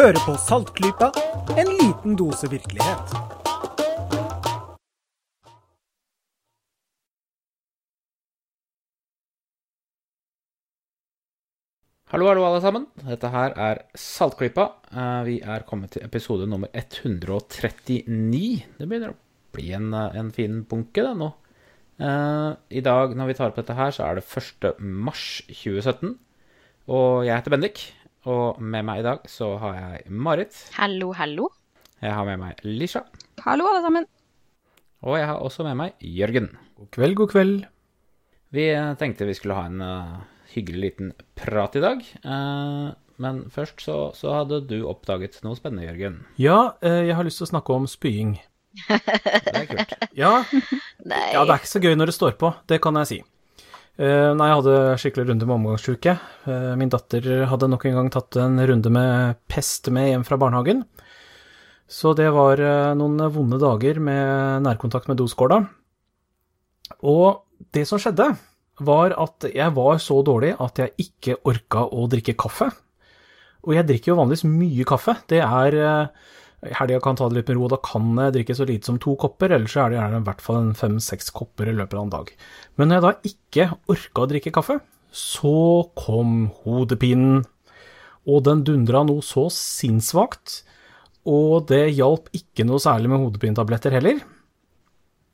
Hører på Saltklypa, en liten dose virkelighet. Hallo, hallo, alle sammen. Dette her er Saltklypa. Eh, Vi er kommet til episode nummer 139. Det begynner å bli en, eh, en fin bunke, det, nå. Eh, I dag, når vi tar opp dette her, så er det 1. mars 2017. Og jeg heter Bendik. Og med meg i dag så har jeg Marit. Hallo, hallo. Jeg har med meg Lisha. Hallo, alle sammen. Og jeg har også med meg Jørgen. God kveld, god kveld. Vi eh, tenkte vi skulle ha en uh, hyggelig liten prat i dag. Uh, men først så, så hadde du oppdaget noe spennende, Jørgen. Ja, uh, jeg har lyst til å snakke om spying. Det er kult. Ja, Nei. ja, det er ikke så gøy når det står på, det kan jeg si. Eh, nei, jeg hadde skikkelig runde med omgangssjuke. Eh, min datter hadde nok en gang tatt en runde med pest med hjem fra barnehagen. Så det var eh, noen vonde dager med nærkontakt med doskåla. Og det som skjedde, var at jeg var så dårlig at jeg ikke orka å drikke kaffe. Og jeg drikker jo vanligvis mye kaffe. Det er I helga kan ta det litt med ro, da kan jeg drikke så lite som to kopper, ellers er det gjerne i hvert fall en fem-seks kopper i løpet av en dag. Men når jeg da ikke orka å drikke kaffe, så kom hodepinen. Og den dundra noe så sinnssvakt, og det hjalp ikke noe særlig med hodepinetabletter heller.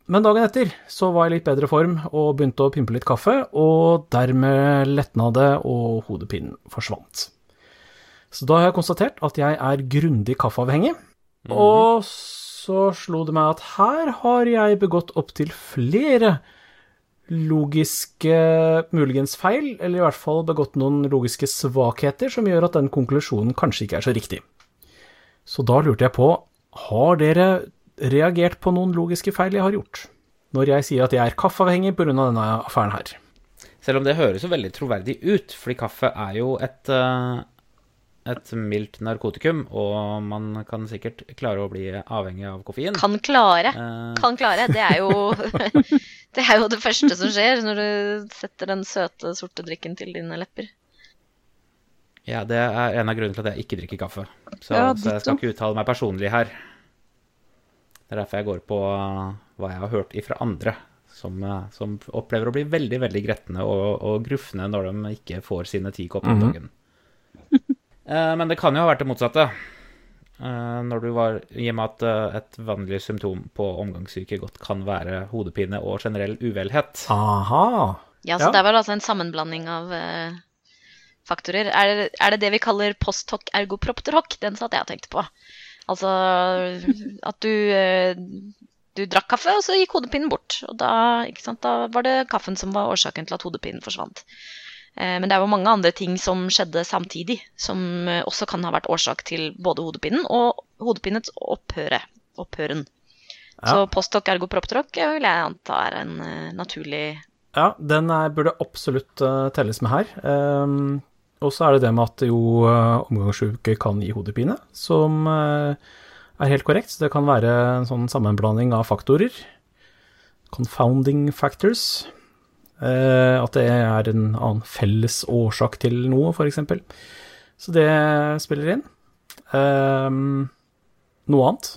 Men dagen etter så var jeg i litt bedre form og begynte å pimpe litt kaffe, og dermed letna det, og hodepinen forsvant. Så da har jeg konstatert at jeg er grundig kaffeavhengig, og så slo det meg at her har jeg begått opptil flere logiske muligens feil, eller i hvert fall begått noen logiske svakheter som gjør at den konklusjonen kanskje ikke er så riktig. Så da lurte jeg på, har dere reagert på noen logiske feil jeg har gjort? Når jeg sier at jeg er kaffeavhengig pga. denne affæren her. Selv om det høres jo veldig troverdig ut, fordi kaffe er jo et, eh, et mildt narkotikum, og man kan sikkert klare å bli avhengig av koffein. Kan klare. Eh, Kan klare. Det er jo Det er jo det første som skjer når du setter den søte, sorte drikken til dine lepper. ja, det er en av grunnene til at jeg ikke drikker kaffe. Så, Ja, så jeg skal ikke uttale meg personlig her. Det er derfor jeg går på eh, hva jeg har hørt ifra andre, som, eh, som opplever å bli veldig, veldig gretne og, og grufne når de ikke får sine ti kopper om dagen. Eh, Men det kan jo ha vært det motsatte. Eh, Når du var I og med at eh, et vanlig symptom på omgangssyke godt kan være hodepine og generell uvelhet. Aha. Ja, så Ja. det er vel altså en sammenblanding av eh, faktorer. Er det, er det det vi kaller post hoc ergopropter hoc? Den satt jeg og tenkte på. Altså at du eh, du drakk kaffe, og så gikk hodepinen bort. Og da, ikke sant, da var det kaffen som var årsaken til at hodepinen forsvant. Eh, Men det er jo mange andre ting som skjedde samtidig, som eh, også kan ha vært årsak til både hodepinen og hodepinets opphøre. Opphøren. Ja. Så post ergo proptroc eh, vil jeg anta er en naturlig Ja, den er, burde absolutt uh, telles med her. Um, og så er det det med at jo uh, omgangssjuke kan gi hodepine, som uh, er helt korrekt. Så det kan være en sånn sammenblanding av faktorer. Confounding factors. Eh, at det er en annen felles årsak til noe, f.eks. Så det spiller inn. Ehm, noe annet?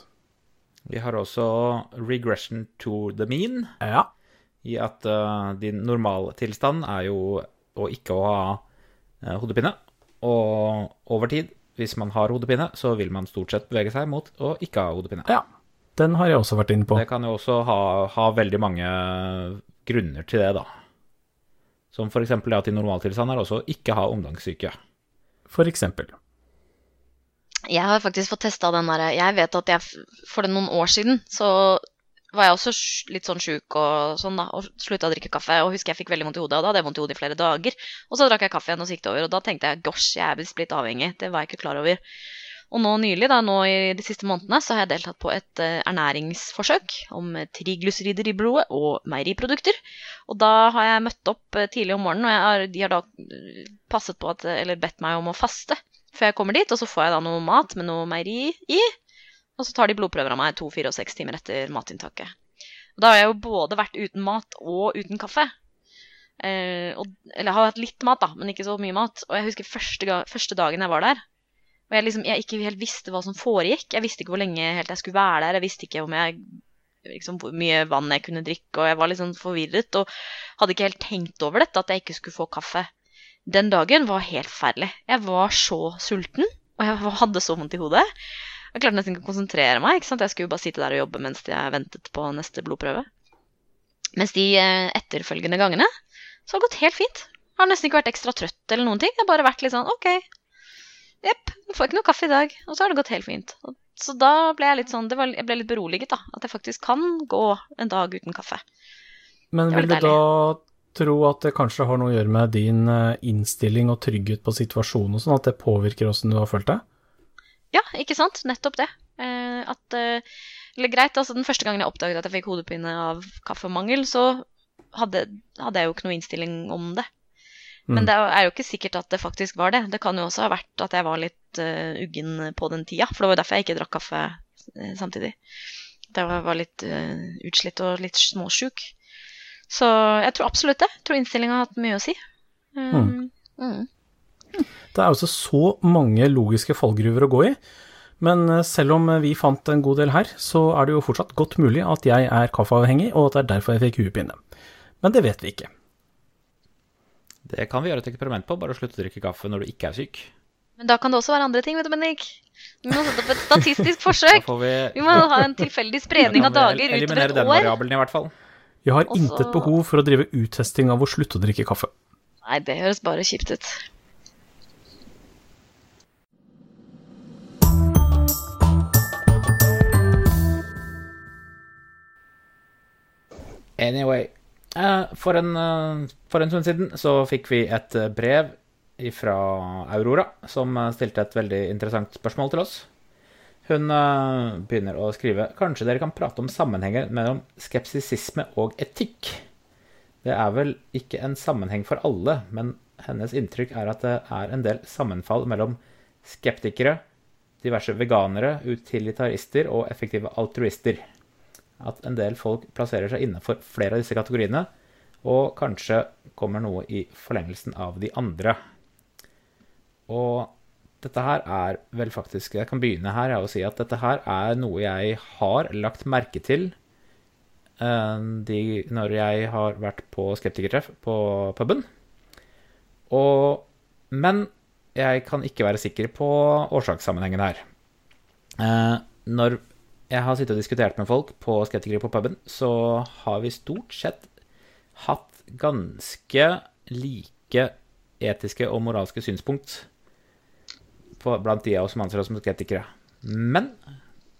Vi har også regression to the mean. Ja. i at uh, din normaltilstand er jo å ikke å ha uh, hodepine. Og over tid, hvis man har hodepine, så vil man stort sett bevege seg mot å ikke ha hodepine. ja. Den har jeg også vært inne på. Det kan jo også ha, ha veldig mange grunner til det, da. Som eksempel det at i normaltilstand er også å ikke ha omgangssyke. Eksempel. Jeg har faktisk fått testa den derre Jeg vet at jeg for det noen år siden så var jeg også litt sånn sjuk og sånn, da, og slutta å drikke kaffe. Og husker jeg fikk veldig vondt i hodet, og da hadde jeg vondt i hodet i flere dager. Og så drakk jeg kaffe igjen, og så gikk det over. Og da tenkte jeg gosh, jeg er visst blitt avhengig. Det var jeg ikke klar over. Og nå nylig, da, nå i de siste månedene, så har jeg deltatt på et eh, ernæringsforsøk om eh, triglycerider i blodet og meieriprodukter. Og da har jeg møtt opp eh, tidlig om morgenen, og har, de har da passet på at, eller bedt meg om å faste før jeg kommer dit. Og så får jeg da noe mat med noe meieri i. Og så tar de blodprøver av meg to, fire og seks timer etter matinntaket. Og da har jeg jo både vært uten mat og uten kaffe. Eh, og, eller jeg har hatt litt mat, da, men ikke så mye mat. Og jeg husker første, første dagen jeg var der, Og jeg liksom jeg ikke helt visste hva som foregikk. Jeg visste ikke hvor lenge helt jeg skulle være der. Jeg visste ikke om jeg liksom, hvor mye vann jeg kunne drikke, og jeg var litt sånn forvirret. Og hadde ikke helt tenkt over dette, at jeg ikke skulle få kaffe. Den dagen var helt forferdelig. Jeg var så sulten, og jeg hadde så vondt i hodet. Jeg klarte nesten ikke å konsentrere meg. ikke sant? Jeg skulle bare sitte der og jobbe mens jeg ventet på neste blodprøve. Mens de eh, etterfølgende gangene så har det gått helt fint. Jeg har nesten ikke vært ekstra trøtt eller noen ting. Jeg har bare vært litt sånn OK, jepp, du får ikke noe kaffe i dag. Og så har det gått helt fint. Så da ble jeg litt sånn, var, jeg ble litt beroliget, da. At jeg faktisk kan gå en dag uten kaffe. Men vil du da tro at det kanskje har noe å gjøre med din eh, innstilling og trygghet på situasjonen og sånn, at det påvirker åssen du har følt deg? Ja, ikke sant. Nettopp det. Eh, at eh, Eller greit, altså den første gangen jeg oppdaget at jeg fikk hodepine av kaffemangel, så hadde, hadde jeg jo ikke noe innstilling om det. Men det er jo ikke sikkert at det faktisk var det. Det kan jo også ha vært at jeg var litt uh, uggen på den tida. For det var jo derfor jeg ikke drakk kaffe uh, samtidig. Da jeg var litt uh, utslitt og litt småsjuk. Så jeg tror absolutt det. Jeg tror innstillinga har hatt mye å si. Um, mm. Mm. Det er altså så mange logiske fallgruver å gå i. Men selv om vi fant en god del her, så er det jo fortsatt godt mulig at jeg er kaffeavhengig, og at det er derfor jeg fikk huepinne. Men det vet vi ikke. Det kan vi gjøre et eksperiment på, bare slutte å drikke kaffe når du ikke er syk. Men da kan det også være andre ting, vet du, Bendik. Vi må sette opp et statistisk forsøk. Vi... vi... må ha en tilfeldig spredning av dager utover et år. Eliminere den variabelen i hvert fall. Jeg har også... intet behov for å drive uttesting av å slutte å drikke kaffe. Nei, det høres bare kjipt ut. Anyway. Eh, for en, eh, for en stund siden så fikk vi et eh, brev fra Aurora, som stilte et veldig interessant spørsmål til oss. Hun begynner å skrive Kanskje dere kan prate om sammenhenger mellom skepsisisme og etikk? Det er vel ikke en sammenheng for alle, men hennes inntrykk er at det er en del sammenfall mellom skeptikere, diverse veganere, utilitarister og effektive altruister at en del folk plasserer seg innenfor flere av disse kategoriene, og kanskje kommer noe i forlengelsen av de andre. Og dette her er vel faktisk Jeg kan begynne her og si at dette her er noe jeg har lagt merke til uh, de, når jeg har vært på skeptikertreff på puben. Og, men jeg kan ikke være sikker på årsakssammenhengen her. Uh, når jeg har sittet og diskutert med folk på Skeptikere på puben, så har vi stort sett hatt ganske like etiske og moralske synspunkt blant de av oss som anser oss som skeptikere. Men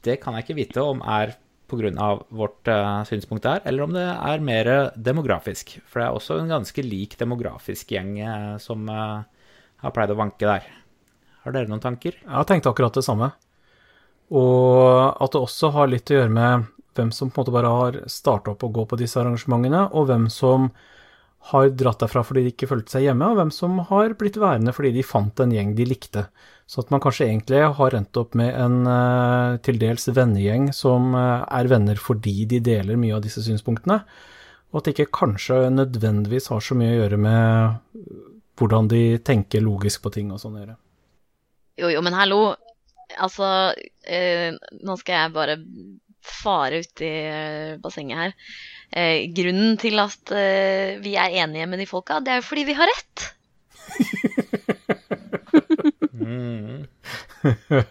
det kan jeg ikke vite om er pga. vårt uh, synspunkt der, eller om det er mer demografisk. For det er også en ganske lik demografisk gjeng uh, som uh, har pleid å vanke der. Har dere noen tanker? Jeg har tenkt akkurat det samme. Og at det også har litt å gjøre med hvem som på en måte bare har starta opp og gå på disse arrangementene, og hvem som har dratt derfra fordi de ikke følte seg hjemme, og hvem som har blitt værende fordi de fant en gjeng de likte. Så at man kanskje egentlig har endt opp med en uh, til dels vennegjeng som uh, er venner fordi de deler mye av disse synspunktene, og at det ikke kanskje nødvendigvis har så mye å gjøre med hvordan de tenker logisk på ting og sånn å gjøre. Jo, jo, men hallo, Altså, eh, nå skal jeg bare fare uti eh, bassenget her. Eh, grunnen til at eh, vi er enige med de folka, det er jo fordi vi har rett. mm.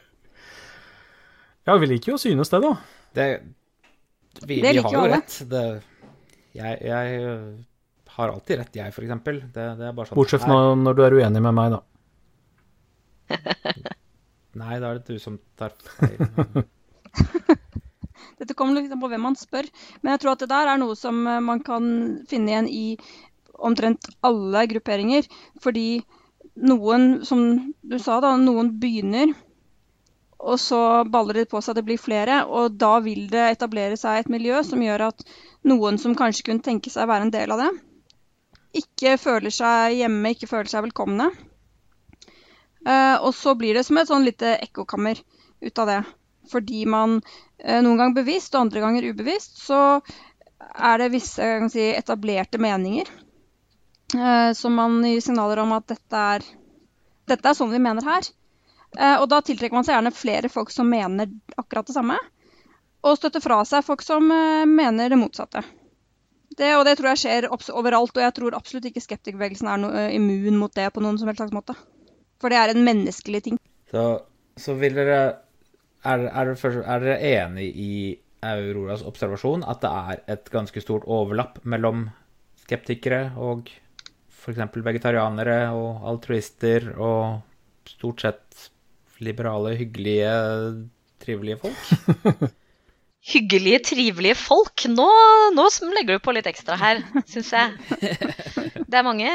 ja, vi liker jo å synes det, da. Det, vi, det vi har jo alle. rett. Det, jeg, jeg, har alltid rett, jeg, for eksempel. Det, det sånn Bortsett fra når du er uenig med meg, da. Nei, da er det du som tar feil. Dette kommer litt på hvem man spør. Men jeg tror at det der er noe som eh, man kan finne igjen i omtrent alle grupperinger. Fordi noen, som du sa, da, noen begynner, og så baller det på seg at det blir flere. Og da vil det etablere seg et miljø som gjør at noen som kanskje kunne tenke seg å være en del av det, ikke føler seg hjemme, ikke føler seg velkomne. Uh, og så blir det som et sånn lite ekkokammer ut av det. Fordi man uh, noen ganger bevisst og andre ganger ubevisst, så er det visse si, etablerte meninger uh, som man gir signaler om at dette er, dette er sånn vi mener her. Og da tiltrekker man seg gjerne flere folk som mener akkurat det samme, og støtter fra seg folk som mener det motsatte. Det, og det tror jeg skjer overalt, og jeg tror absolutt ikke skeptikerbevegelsen er noe immun mot det på noen som helst slags måte. For det er en menneskelig ting. Så, så vil dere er, er, er, dere enig i Auroras observasjon at det er et ganske stort overlapp mellom skeptikere og f.eks. vegetarianere og altruister og stort sett liberale, hyggelige, trivelige folk? hyggelige, trivelige folk. Nå, nå, legger du på litt ekstra her, syns jeg. Det er mange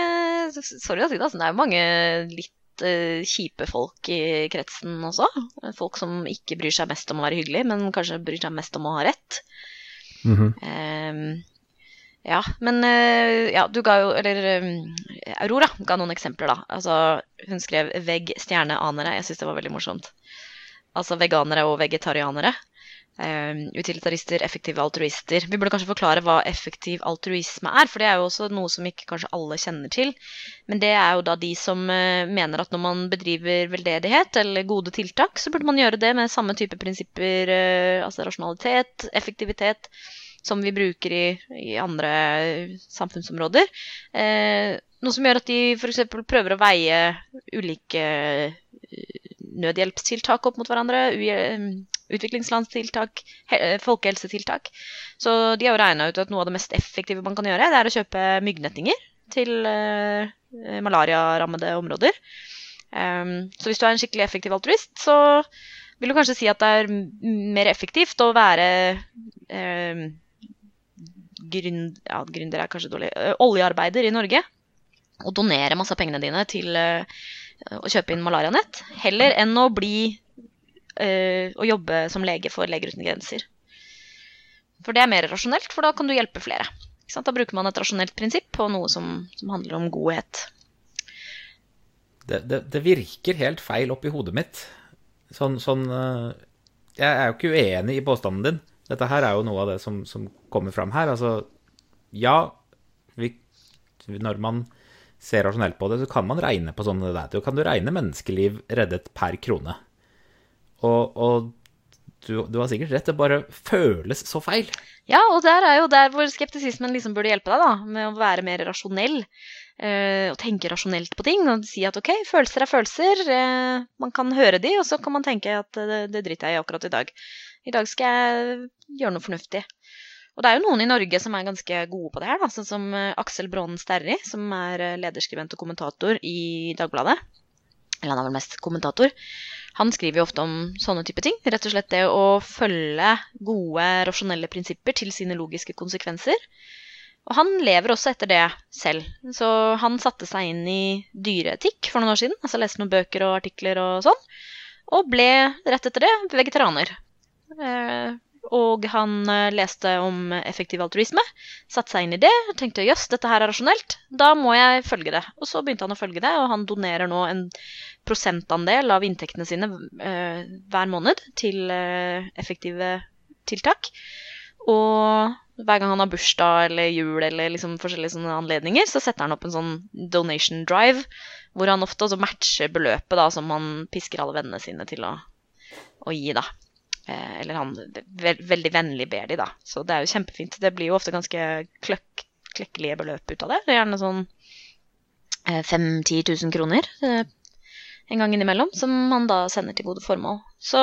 Sorry å si det, altså. Det er mange litt uh, kjipe folk i kretsen også. Folk som ikke bryr seg mest om å være hyggelig, men kanskje bryr seg mest om å ha rett. Mm -hmm. um, ja, men uh, ja, du ga jo Eller um, Aurora ga noen eksempler, da. Altså, hun skrev 'vegg stjerne anere'. Jeg syns det var veldig morsomt. Altså veganere og vegetarianere. Uh, utilitarister, effektive altruister. Vi burde kanskje forklare hva effektiv altruisme er, for det er jo også noe som ikke kanskje alle kjenner til. Men det er jo da de som uh, mener at når man bedriver veldedighet eller gode tiltak, så burde man gjøre det med samme type prinsipper, uh, altså rasjonalitet, effektivitet, som vi bruker i, i andre samfunnsområder. noe som gjør at de f.eks. prøver å veie ulike nødhjelpstiltak opp mot hverandre utviklingslandstiltak, folkehelsetiltak. Så de har jo regna ut at noe av det mest effektive man kan gjøre, det er å kjøpe myggnettinger til uh, malariarammede områder. Um, så hvis du er en skikkelig effektiv altruist, så vil du kanskje si at det er mer effektivt å være uh, gründ, ja, gründer er kanskje dårlig, uh, oljearbeider i Norge og donere masse av pengene dine til å kjøpe inn malarianett, heller enn å bli uh, å jobbe som lege for Leger uten grenser. For det er mer rasjonelt, for da kan du hjelpe flere. Da bruker man et rasjonelt prinsipp på noe som, som handler om godhet. Det, det, det, virker helt feil oppi hodet mitt. Sånn, sånn uh, Jeg er jo ikke uenig i påstanden din. Dette her er jo noe av det som, som kommer fram her. Altså, ja, vi, når man ser rasjonelt på det, så kan man regne på sånn det der. Så kan du regne menneskeliv reddet per krone. Og, og du, du, har sikkert rett, det bare føles så feil. Ja, og der er jo der hvor skeptisismen liksom burde hjelpe deg, da, med å være mer rasjonell. Uh, og tenke rasjonelt på ting. Og si at ok, følelser er følelser. Uh, man kan høre de, og så kan man tenke at det, det driter jeg i akkurat i dag. I dag skal jeg gjøre noe fornuftig. Og det er jo noen i Norge som er ganske gode på det her, da, sånn som Aksel Brånen Sterri, som er lederskribent og kommentator i Dagbladet. Eller han er vel mest kommentator. Han skriver jo ofte om sånne type ting. Rett og slett det å følge gode, rasjonelle prinsipper til sine logiske konsekvenser. Og han lever også etter det selv. Så han satte seg inn i dyreetikk for noen år siden. Altså leste noen bøker og artikler og sånn. Og ble rett etter det vegetarianer. Eh, og han eh, leste om effektiv altruisme, satte seg inn i det, tenkte jøss, dette her er rasjonelt, da må jeg følge det. Og så begynte han å følge det, og han donerer nå en prosentandel av inntektene sine uh, hver måned til uh, effektive tiltak. Og hver gang han har bursdag eller jul eller liksom forskjellige sånne anledninger, så setter han opp en sånn donation drive, hvor han ofte også matcher beløpet da, som han pisker alle vennene sine til å, å gi. da. Eh, eller han ve veldig vennlig ber de, da. Så det er jo kjempefint. Det blir jo ofte ganske kløkk, klekkelige beløp ut av det. Det er gjerne sånn eh, 5000-10 000 kroner. Eh, en gang innimellom, som han da sender til gode formål. Så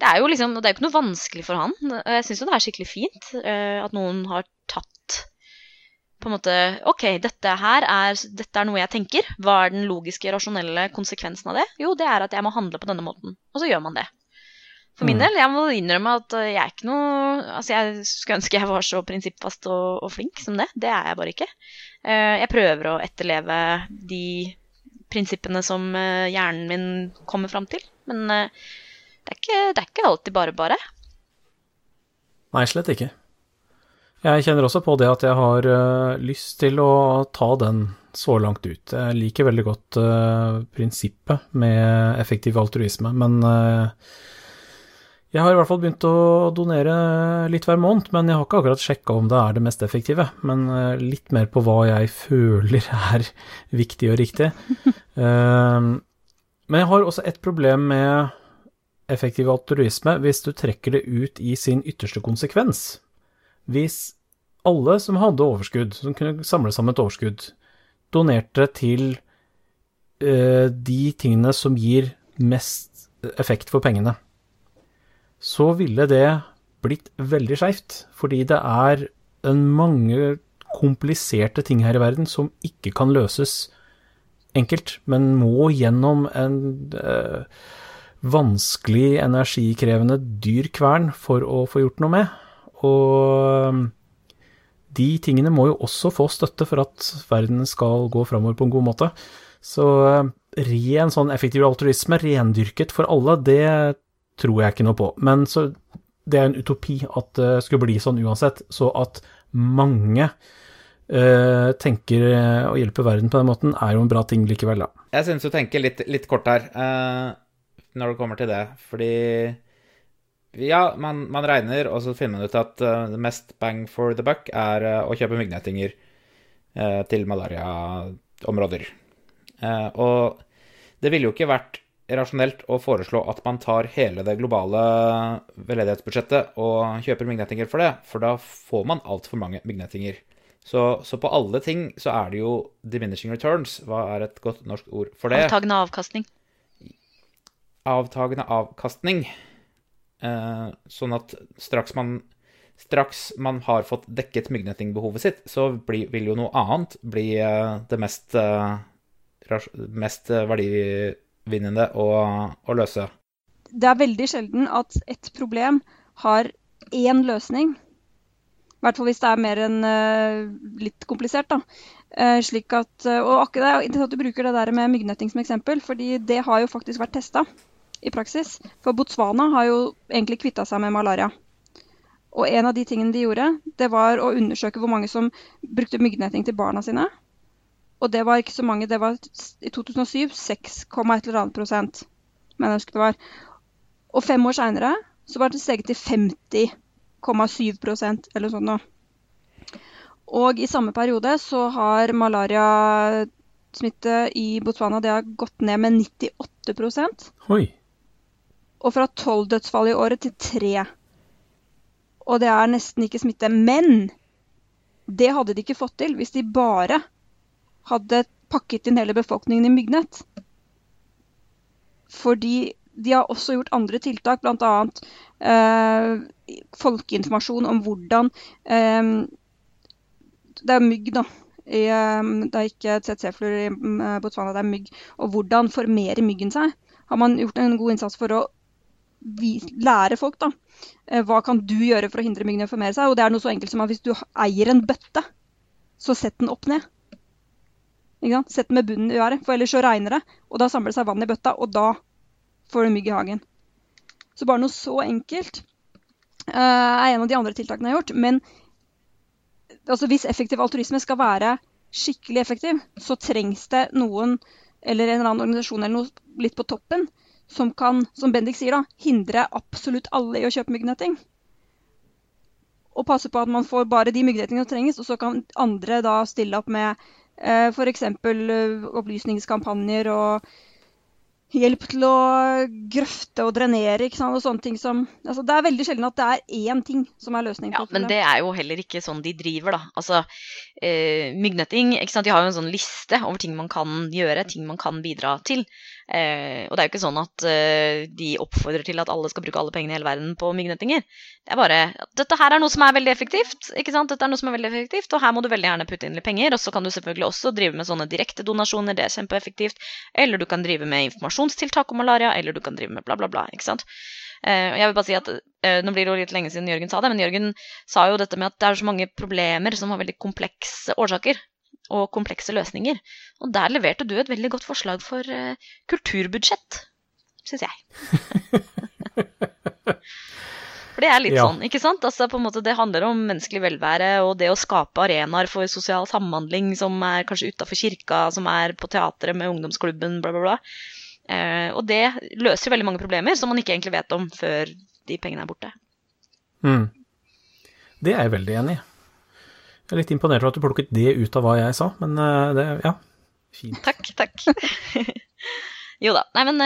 det er jo liksom, det er jo ikke noe vanskelig for han. Jeg syns jo det er skikkelig fint uh, at noen har tatt på en måte OK, dette her er, dette er noe jeg tenker. Hva er den logiske, rasjonelle konsekvensen av det? Jo, det er at jeg må handle på denne måten. Og så gjør man det. For min mm. del, jeg må innrømme at jeg er ikke noe Altså, jeg skulle ønske jeg var så prinsippfast og, og flink som det. Det er jeg bare ikke. Uh, jeg prøver å etterleve de prinsippene som eh, hjernen min kommer fram til. Men eh, det er, ikke, det er ikke alltid bare bare. Nei, slett ikke. Jeg kjenner også på det at jeg har lyst til å ta den så langt ut. Jeg liker veldig godt prinsippet med effektiv altruisme, men jeg har i hvert fall begynt å donere litt hver måned, men jeg har ikke akkurat sjekka om det er det mest effektive. Men eh, litt mer på hva jeg føler er viktig og riktig. Ehm, Men jeg har også et problem med effektiv altruisme hvis du trekker det ut i sin ytterste konsekvens. Hvis alle som hadde overskudd, som kunne samle sammen et overskudd, donerte til eh, de tingene som gir mest effekt for pengene, så ville det blitt veldig skeivt. Fordi det er en mange kompliserte ting her i verden som ikke kan løses enkelt, men må gjennom en øh, vanskelig, energikrevende, dyr kvern for å få gjort noe med. Og de tingene må jo også få støtte for at verden skal gå framover på en god måte. Så eh, ren sånn effektiv altruisme, rendyrket for alle, det tror jeg ikke noe på. Men så det er en utopi at det skulle bli sånn uansett. Så at mange uh, tenker å hjelpe verden på den måten, er jo en bra ting likevel, da. Jeg synes du tenker litt, litt kort her uh, når det kommer til det. Fordi ja, man, man, regner, og så finner man ut at uh, mest bang for the buck er å kjøpe myggnettinger til malariaområder. og det ville jo ikke vært rasjonelt å foreslå at man tar hele det globale veldedighetsbudsjettet og kjøper myggnettinger for det, for da får man altfor mange myggnettinger. Så, så, på alle ting så er det jo diminishing returns. Hva er et godt norsk ord for det? Avtagende avkastning. Avtagende avkastning. Eh, sånn at straks man, straks man har fått dekket myggnettingbehovet sitt, så bli, vil jo noe annet bli eh, det mest, eh, mest verdi vinnende å, å løse? Det er veldig sjelden at et problem har én løsning. I hvert fall hvis det er mer enn uh, litt komplisert. da. Uh, slik at, uh, og akkurat det er at du bruker det der med myggnetting som eksempel, fordi det har jo faktisk vært testa i praksis. For Botswana har jo egentlig kvitta seg med malaria. Og en av de tingene de gjorde, det var å undersøke hvor mange som brukte myggnetting til barna sine. Og det var ikke så mange. Det var i 2007 6, et eller annet prosent. Men jeg husker det var. Og fem år seinere så var det steget til 50,7% eller sånn noe. Og i samme periode så har malariasmitte i Botswana det har gått ned med 98% Oi. Og fra tolv dødsfall i året til tre. Og det er nesten ikke smitte. Men det hadde de ikke fått til hvis de bare hadde pakket inn hele befolkningen i myggnett. Fordi de har også gjort andre tiltak, bl.a. Eh, folkeinformasjon om hvordan eh, Det er mygg, da. I, eh, det er ikke tsetse-fluer i eh, Botswana, det er mygg. Og hvordan formerer myggen seg? Har man gjort en god innsats for å lære folk, da. Eh, hva kan du gjøre for å hindre myggene å formere seg? Og det er noe så enkelt som at hvis du eier en bøtte, så sett den opp ned. Sett med bunnen i været, for ellers så regner det. Og da samler det seg vann i bøtta, og da får du mygg i hagen. Så bare noe så enkelt uh, er en av de andre tiltakene jeg har gjort. Men altså, hvis effektiv altruisme skal være skikkelig effektiv, så trengs det noen eller en eller annen organisasjon eller noe litt på toppen som kan, som Bendik sier, da, hindre absolutt alle i å kjøpe myggnetting. Og passe på at man får bare de myggnettingene som trenges, og så kan andre da stille opp med F.eks. Eh, opplysningskampanjer og hjelp til å grøfte og drenere ikke sant? og sånne ting som altså Det er veldig sjelden at det er én ting som er løsningen. Ja, men det er jo heller ikke sånn de driver, da. Altså, eh, Myggnetting ikke sant? De har jo en sånn liste over ting man kan gjøre, ting man kan bidra til. Eh, og det er jo ikke sånn at eh, de oppfordrer til at alle skal bruke alle pengene i hele verden på myggnettinger. Det er bare dette her er noe som er veldig effektivt, ikke sant? Dette er noe som er veldig effektivt, og her må du veldig gjerne putte inn litt penger. Og så kan du selvfølgelig også drive med sånne direkte donasjoner, det er kjempeeffektivt. Eller du kan drive med informasjonstiltak om malaria, eller du kan drive med bla, bla, bla. ikke sant? Uh, jeg vil bare si at uh, Nå blir det jo litt lenge siden Jørgen sa det, men Jørgen sa jo dette med at det er så mange problemer som har veldig komplekse årsaker og komplekse løsninger. Og der leverte du et veldig godt forslag for uh, kulturbudsjett, syns jeg. for det er litt ja. sånn, ikke sant? Altså, på en måte, det handler om menneskelig velvære og det å skape arenaer for sosial samhandling som er kanskje utafor kirka, som er på teatret med ungdomsklubben, bla, bla, bla. Uh, og det løser veldig mange problemer som man ikke egentlig vet om før de pengene er borte. Mm. Det er jeg veldig enig i. Jeg er litt imponert over at du plukket det ut av hva jeg sa, men uh, det Ja, fint. Takk, takk. Jo da. Nei, men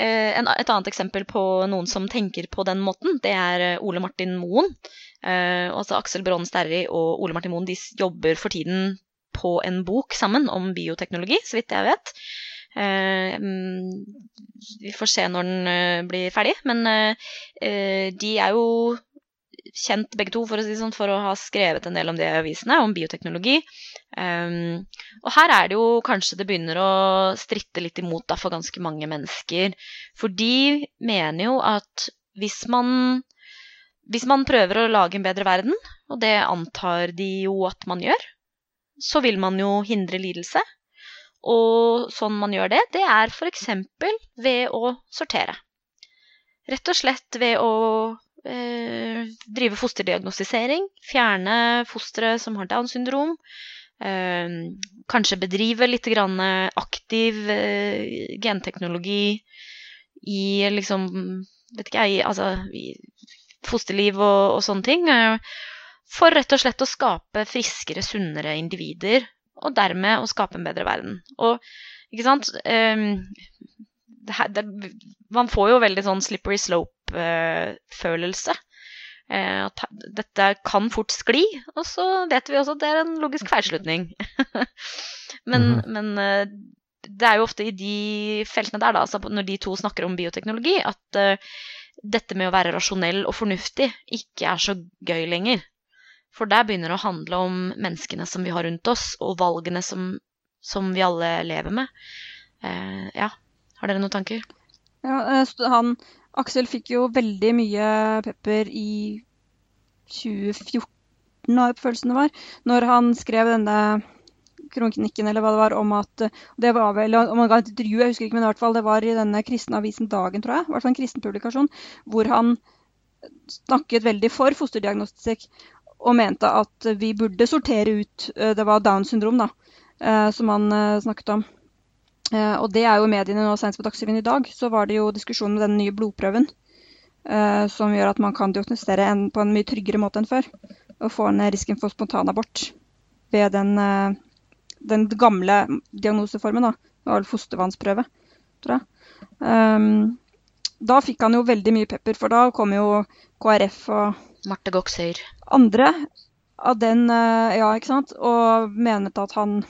eh, en, et annet eksempel på noen som tenker på den måten, det er eh, Ole Martin Moen. Eh, altså Aksel Brånen Sterri og Ole Martin Moen de jobber for tiden på en bok sammen om bioteknologi, så vidt jeg vet. Eh, mm, vi får se når den eh, blir ferdig, men eh, de er jo kjent begge to for å, si sånn, for å ha skrevet en del om det i avisene, om bioteknologi. Um, og her er det jo kanskje det begynner å stritte litt imot da, for ganske mange mennesker. For de mener jo at hvis man, hvis man prøver å lage en bedre verden, og det antar de jo at man gjør, så vil man jo hindre lidelse. Og sånn man gjør det, det er f.eks. ved å sortere. Rett og slett ved å eh, drive fosterdiagnostisering, fjerne fostre som har Downs syndrom. Eh, kanskje bedrive litt aktiv eh, genteknologi i liksom Vet ikke jeg, altså i fosterliv og, og sånne ting. Eh, for rett og slett å skape friskere, sunnere individer, og dermed å skape en bedre verden. Og ikke sant um, det her, det, Man får jo veldig sånn slippery slope-følelse. Uh, at dette kan fort skli, og så vet vi også at det er en logisk feilslutning. men, mm -hmm. men uh, det er jo ofte i de feltene der, da, altså når de to snakker om bioteknologi, at uh, dette med å være rasjonell og fornuftig ikke er så gøy lenger. For der begynner det å handle om menneskene som vi har rundt oss, og valgene som, som vi alle lever med. Eh, ja. Har dere noen tanker? Ja, eh, han, Aksel fikk jo veldig mye pepper i 2014, har jeg følelsen det var, når han skrev denne kronikken eller hva det var, om at Det var vel om han ga et intervju, jeg husker ikke, men i hvert fall det var i denne kristne avisen Dagen, tror jeg. I hvert fall en kristen publikasjon, hvor han snakket veldig for fosterdiagnostikk og mente at vi burde sortere ut eh, Det var Downs syndrom, da, eh, som han snakket om. Og det er jo mediene nå senest på Dagsrevyen i dag. Så var det jo diskusjon med den nye blodprøven. Som gjør at man kan diagnostisere på en mye tryggere måte enn før. Og få ned risken for spontanabort ved den, den gamle diagnoseformen. da. Det var vel fostervannsprøve, tror jeg. Um, da fikk han jo veldig mye pepper, for da kom jo KrF og Marte Goksøyr. Andre av den, ja, ikke sant, og menet at han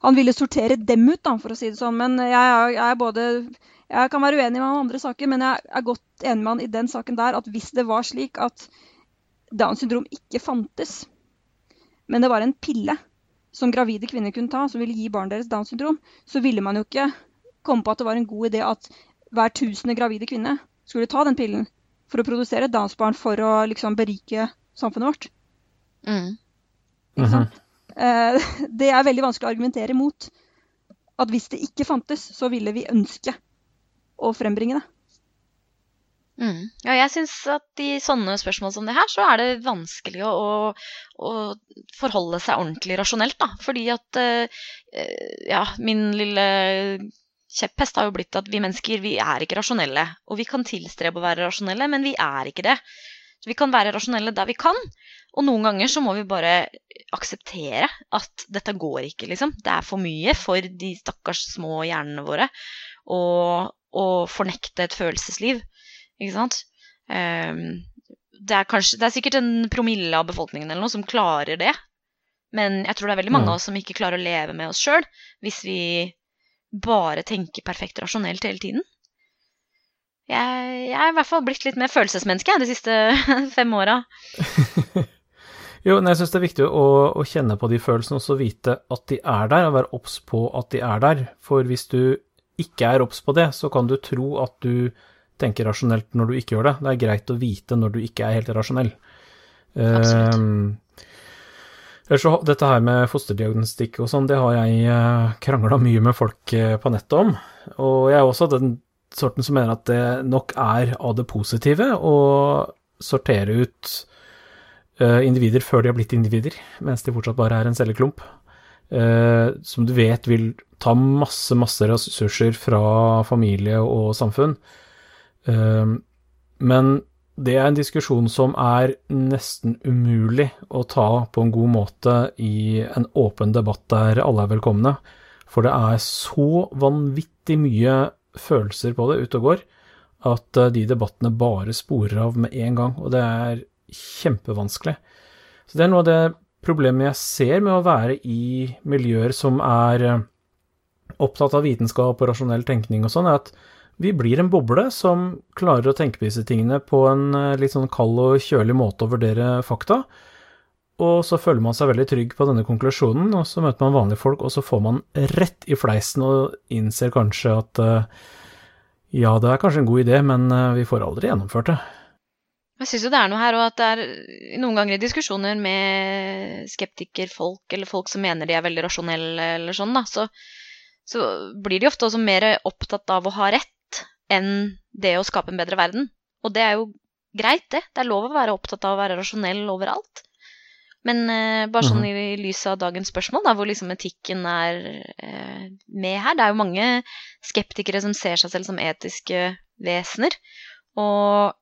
han ville sortere dem ut, da, for å si det sånn. Men jeg, jeg, jeg, både, jeg kan være uenig med han i andre saker, men jeg er godt enig med han i den saken der at hvis det var slik at Downs syndrom ikke fantes, men det var en pille som gravide kvinner kunne ta, som ville gi barnet deres Downs syndrom, så ville man jo ikke komme på at det var en god idé at hver tusende gravide kvinne skulle ta den pillen for å produsere et Downs-barn for å liksom berike samfunnet vårt. Mm. Ikke sant? Eh, det er veldig vanskelig å argumentere mot. At hvis det ikke fantes, så ville vi ønske å frembringe det. Mm. Ja, jeg syns at i sånne spørsmål som det her, så er det vanskelig å, å forholde seg ordentlig rasjonelt, da. Fordi at uh, ja, min lille kjepphest har jo blitt at vi mennesker, vi er ikke rasjonelle. Og vi kan tilstrebe å være rasjonelle, men vi er ikke det. Så vi kan være rasjonelle der vi kan, og noen ganger så må vi bare akseptere at dette går ikke, liksom. Det er for mye for de stakkars små hjernene våre å fornekte et følelsesliv, ikke sant. Um, det, er kanskje, det er sikkert en promille av befolkningen eller noe som klarer det. Men jeg tror det er veldig mange av oss som ikke klarer å leve med oss sjøl hvis vi bare tenker perfekt rasjonelt hele tiden. Jeg, jeg er i hvert fall blitt litt mer følelsesmenneske de siste fem åra. Jo, men jeg syns det er viktig å, å, kjenne på de følelsene og så vite at de er der, og være obs på at de er der. For hvis du ikke er obs på det, så kan du tro at du tenker rasjonelt når du ikke gjør det. Det er greit å vite når du ikke er helt rasjonell. Absolutt. Um, så, dette her med fosterdiagnostikk og sånn, det har jeg eh, krangla mye med folk uh, på nettet om. Og jeg er også den sorten som mener at det nok er av det positive å sortere ut Eh, individer før de har blitt individer, mens de fortsatt bare er en celleklump. Som du vet vil ta masse, masse ressurser fra familie og samfunn. Men det er en diskusjon som er nesten umulig å ta på en god måte i en åpen debatt der alle er velkomne. For det er så vanvittig mye følelser på det ute og går at eh, de debattene bare sporer av med en gang, og det er kjempevanskelig. Så det er noe av det problemet jeg ser med å være i miljøer som er eh, opptatt av vitenskap og rasjonell tenkning og sånn, er at vi blir en boble som klarer å tenke på disse tingene på en eh, litt sånn kald og kjølig måte å vurdere fakta. Og så føler man seg veldig trygg på denne konklusjonen, og så møter man vanlige folk, og så får man rett i fleisen og innser kanskje at uh, ja, det er kanskje en god idé, men uh, vi får aldri gjennomført det. Jeg syns jo det er noe her, og at det er noen ganger i diskusjoner med skeptikerfolk, eller folk som mener de er veldig rasjonelle, eller sånn, da, så, så blir de ofte også mer opptatt av å ha rett enn det å skape en bedre verden. Og det er jo greit, det. Det er lov å være opptatt av å være rasjonell overalt. Men eh, bare sånn i, i lys av dagens spørsmål, da, hvor liksom etikken er eh, med her Det er jo mange skeptikere som ser seg selv som etiske vesener. Og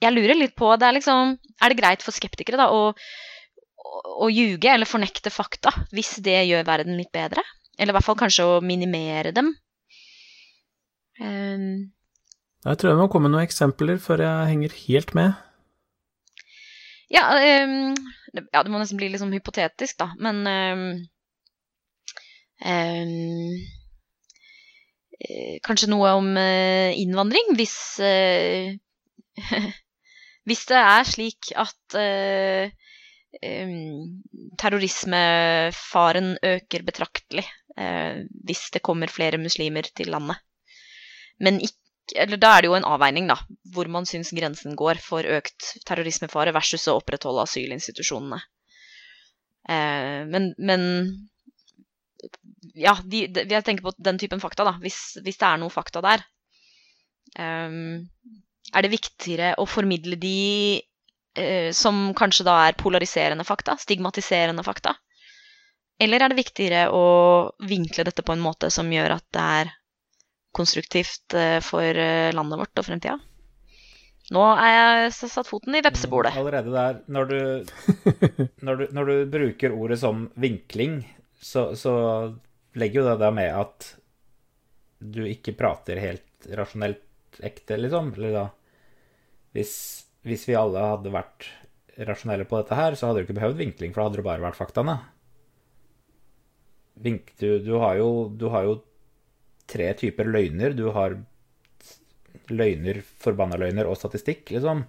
jeg lurer litt på det er, liksom, er det greit for skeptikere da, å, å, å ljuge eller fornekte fakta hvis det gjør verden litt bedre? Eller i hvert fall kanskje å minimere dem? Um, jeg tror jeg må komme med noen eksempler før jeg henger helt med. Ja, um, ja, det må nesten bli litt sånn hypotetisk, da. Men um, Kanskje noe om uh, innvandring, hvis uh, Hvis det er slik at uh, terrorismefaren øker betraktelig hvis det kommer flere muslimer til landet. Men ikke eller da er det jo en avveining, da, hvor man syns grensen går for økt terrorismefare versus å opprettholde asylinstitusjonene. Eh, men, men, ja, de, de, jeg tenker på den typen fakta, da. Hvis, hvis det er noe fakta der. Eh, er det viktigere å formidle de eh, som kanskje da er polariserende fakta, stigmatiserende fakta? Eller er det viktigere å vinkle dette på en måte som gjør at det er konstruktivt eh, for eh, landet vårt og fremtida. Nå er jeg satt foten i vepsebordet. Mm, allerede der, når du, når, du, når du, bruker ordet som vinkling, så, så legger jo det da med at du ikke prater helt rasjonelt ekte, liksom. Eller da hvis, hvis vi alle hadde vært rasjonelle på dette her, så hadde du ikke behøvd vinkling, for da hadde det bare vært faktaene. Vink, du, du, har jo, du har jo tre typer løgner. Du har løgner, forbanna løgner og statistikk, liksom.